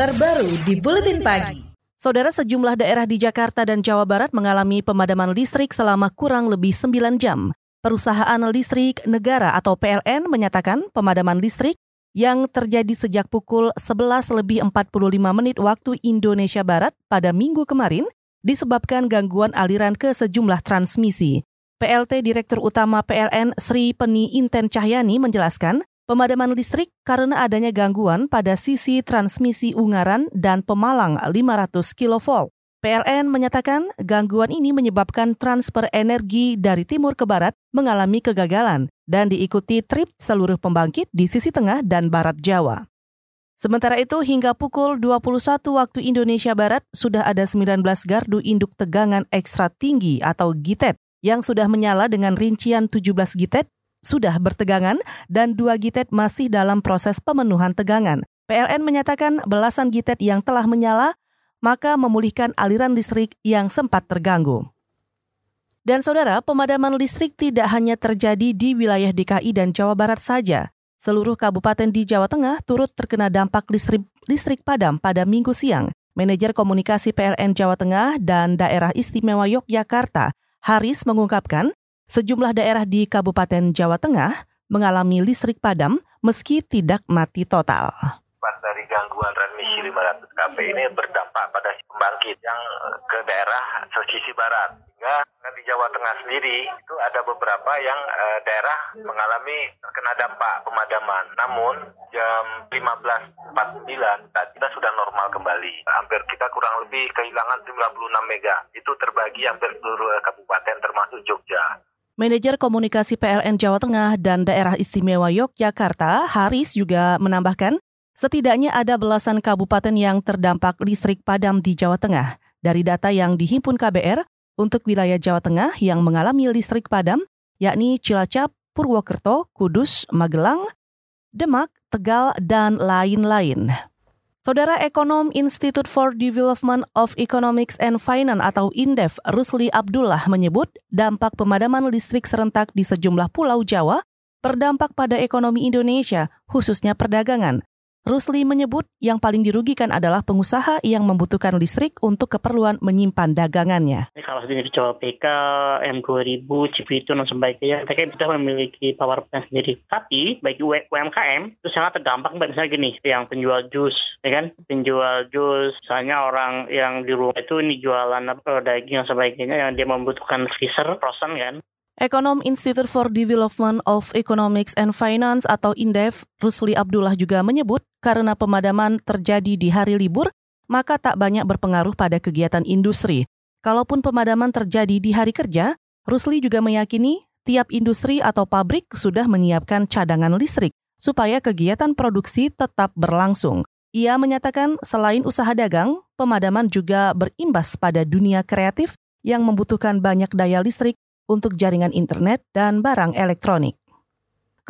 terbaru di Buletin Pagi. Saudara sejumlah daerah di Jakarta dan Jawa Barat mengalami pemadaman listrik selama kurang lebih 9 jam. Perusahaan Listrik Negara atau PLN menyatakan pemadaman listrik yang terjadi sejak pukul 11 lebih 45 menit waktu Indonesia Barat pada minggu kemarin disebabkan gangguan aliran ke sejumlah transmisi. PLT Direktur Utama PLN Sri Peni Inten Cahyani menjelaskan, pemadaman listrik karena adanya gangguan pada sisi transmisi Ungaran dan Pemalang 500 kV. PLN menyatakan gangguan ini menyebabkan transfer energi dari timur ke barat mengalami kegagalan dan diikuti trip seluruh pembangkit di sisi tengah dan barat Jawa. Sementara itu hingga pukul 21 waktu Indonesia Barat sudah ada 19 gardu induk tegangan ekstra tinggi atau GITET yang sudah menyala dengan rincian 17 GITET sudah bertegangan dan dua GITET masih dalam proses pemenuhan tegangan. PLN menyatakan belasan GITET yang telah menyala maka memulihkan aliran listrik yang sempat terganggu. Dan saudara, pemadaman listrik tidak hanya terjadi di wilayah DKI dan Jawa Barat saja. Seluruh kabupaten di Jawa Tengah turut terkena dampak listrik, listrik padam pada minggu siang. Manajer Komunikasi PLN Jawa Tengah dan Daerah Istimewa Yogyakarta, Haris mengungkapkan, sejumlah daerah di Kabupaten Jawa Tengah mengalami listrik padam meski tidak mati total dari gangguan transmisi 500 kV ini berdampak pada pembangkit yang ke daerah sisi barat. Sehingga di Jawa Tengah sendiri itu ada beberapa yang eh, daerah mengalami terkena dampak pemadaman. Namun jam 15.49 tadi kita sudah normal kembali. Hampir kita kurang lebih kehilangan 96 mega. Itu terbagi hampir seluruh kabupaten termasuk Jogja. Manajer Komunikasi PLN Jawa Tengah dan Daerah Istimewa Yogyakarta, Haris juga menambahkan, Setidaknya ada belasan kabupaten yang terdampak listrik padam di Jawa Tengah. Dari data yang dihimpun KBR, untuk wilayah Jawa Tengah yang mengalami listrik padam, yakni Cilacap, Purwokerto, Kudus, Magelang, Demak, Tegal, dan lain-lain. Saudara Ekonom Institute for Development of Economics and Finance atau INDEF, Rusli Abdullah menyebut dampak pemadaman listrik serentak di sejumlah pulau Jawa berdampak pada ekonomi Indonesia, khususnya perdagangan. Rusli menyebut yang paling dirugikan adalah pengusaha yang membutuhkan listrik untuk keperluan menyimpan dagangannya. Kalau sudah dijual PK, M2000, Cipitu, dan sebagainya, mereka sudah memiliki power plant sendiri. Tapi bagi UMKM itu sangat terdampak, misalnya gini, yang penjual jus, ya kan, penjual jus, misalnya orang yang di rumah itu ini jualan apa, daging dan sebagainya, yang dia membutuhkan freezer, frozen kan, Ekonom Institute for Development of Economics and Finance atau INDEF, Rusli Abdullah juga menyebut karena pemadaman terjadi di hari libur, maka tak banyak berpengaruh pada kegiatan industri. Kalaupun pemadaman terjadi di hari kerja, Rusli juga meyakini tiap industri atau pabrik sudah menyiapkan cadangan listrik supaya kegiatan produksi tetap berlangsung. Ia menyatakan selain usaha dagang, pemadaman juga berimbas pada dunia kreatif yang membutuhkan banyak daya listrik untuk jaringan internet dan barang elektronik.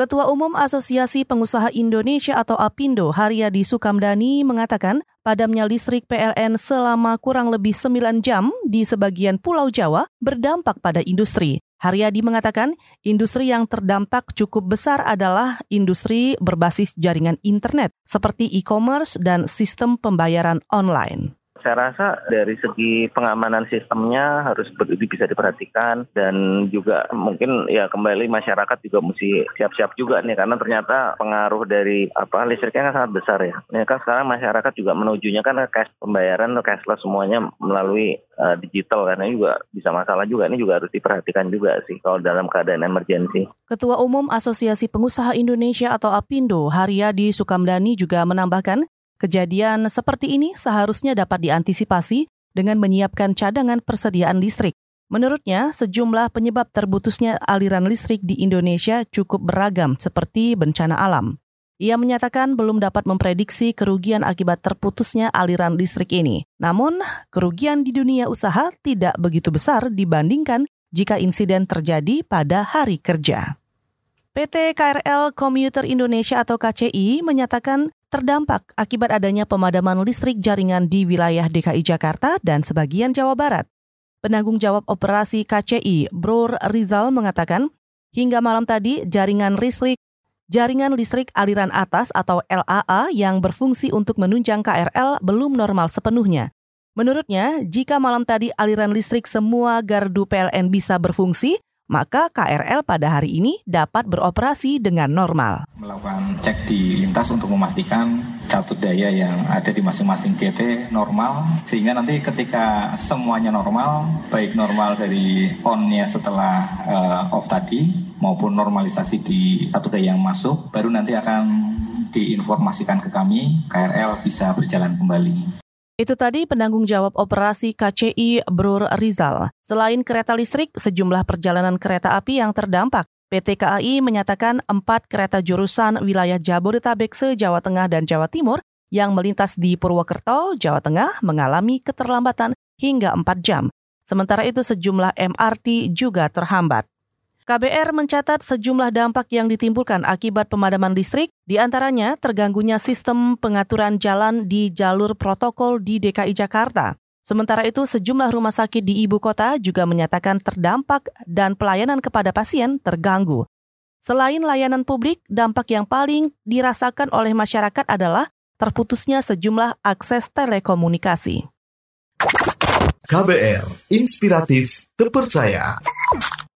Ketua Umum Asosiasi Pengusaha Indonesia atau APindo, Haryadi Sukamdani, mengatakan padamnya listrik PLN selama kurang lebih 9 jam di sebagian Pulau Jawa berdampak pada industri. Haryadi mengatakan industri yang terdampak cukup besar adalah industri berbasis jaringan internet seperti e-commerce dan sistem pembayaran online. Saya rasa dari segi pengamanan sistemnya harus bisa diperhatikan dan juga mungkin ya kembali masyarakat juga mesti siap-siap juga nih karena ternyata pengaruh dari apa listriknya kan sangat besar ya. Ini kan sekarang masyarakat juga menujunya kan cash pembayaran cashless semuanya melalui uh, digital karena juga bisa masalah juga ini juga harus diperhatikan juga sih kalau dalam keadaan emergensi. Ketua Umum Asosiasi Pengusaha Indonesia atau APindo Haryadi Sukamdani juga menambahkan Kejadian seperti ini seharusnya dapat diantisipasi dengan menyiapkan cadangan persediaan listrik. Menurutnya, sejumlah penyebab terputusnya aliran listrik di Indonesia cukup beragam seperti bencana alam. Ia menyatakan belum dapat memprediksi kerugian akibat terputusnya aliran listrik ini. Namun, kerugian di dunia usaha tidak begitu besar dibandingkan jika insiden terjadi pada hari kerja. PT KRL Komuter Indonesia atau KCI menyatakan terdampak akibat adanya pemadaman listrik jaringan di wilayah DKI Jakarta dan sebagian Jawa Barat. Penanggung jawab operasi KCI, Bro Rizal mengatakan, hingga malam tadi jaringan listrik jaringan listrik aliran atas atau LAA yang berfungsi untuk menunjang KRL belum normal sepenuhnya. Menurutnya, jika malam tadi aliran listrik semua gardu PLN bisa berfungsi, maka KRL pada hari ini dapat beroperasi dengan normal. Melakukan cek di lintas untuk memastikan catut daya yang ada di masing-masing GT normal, sehingga nanti ketika semuanya normal, baik normal dari on-nya setelah uh, off tadi, maupun normalisasi di catut daya yang masuk, baru nanti akan diinformasikan ke kami, KRL bisa berjalan kembali. Itu tadi penanggung jawab operasi KCI Brur Rizal. Selain kereta listrik, sejumlah perjalanan kereta api yang terdampak. PT KAI menyatakan empat kereta jurusan wilayah Jabodetabek se-Jawa Tengah dan Jawa Timur yang melintas di Purwokerto, Jawa Tengah mengalami keterlambatan hingga 4 jam. Sementara itu sejumlah MRT juga terhambat. KBR mencatat sejumlah dampak yang ditimbulkan akibat pemadaman listrik, di antaranya terganggunya sistem pengaturan jalan di jalur protokol di DKI Jakarta. Sementara itu, sejumlah rumah sakit di ibu kota juga menyatakan terdampak dan pelayanan kepada pasien terganggu. Selain layanan publik, dampak yang paling dirasakan oleh masyarakat adalah terputusnya sejumlah akses telekomunikasi. KBR, inspiratif, terpercaya.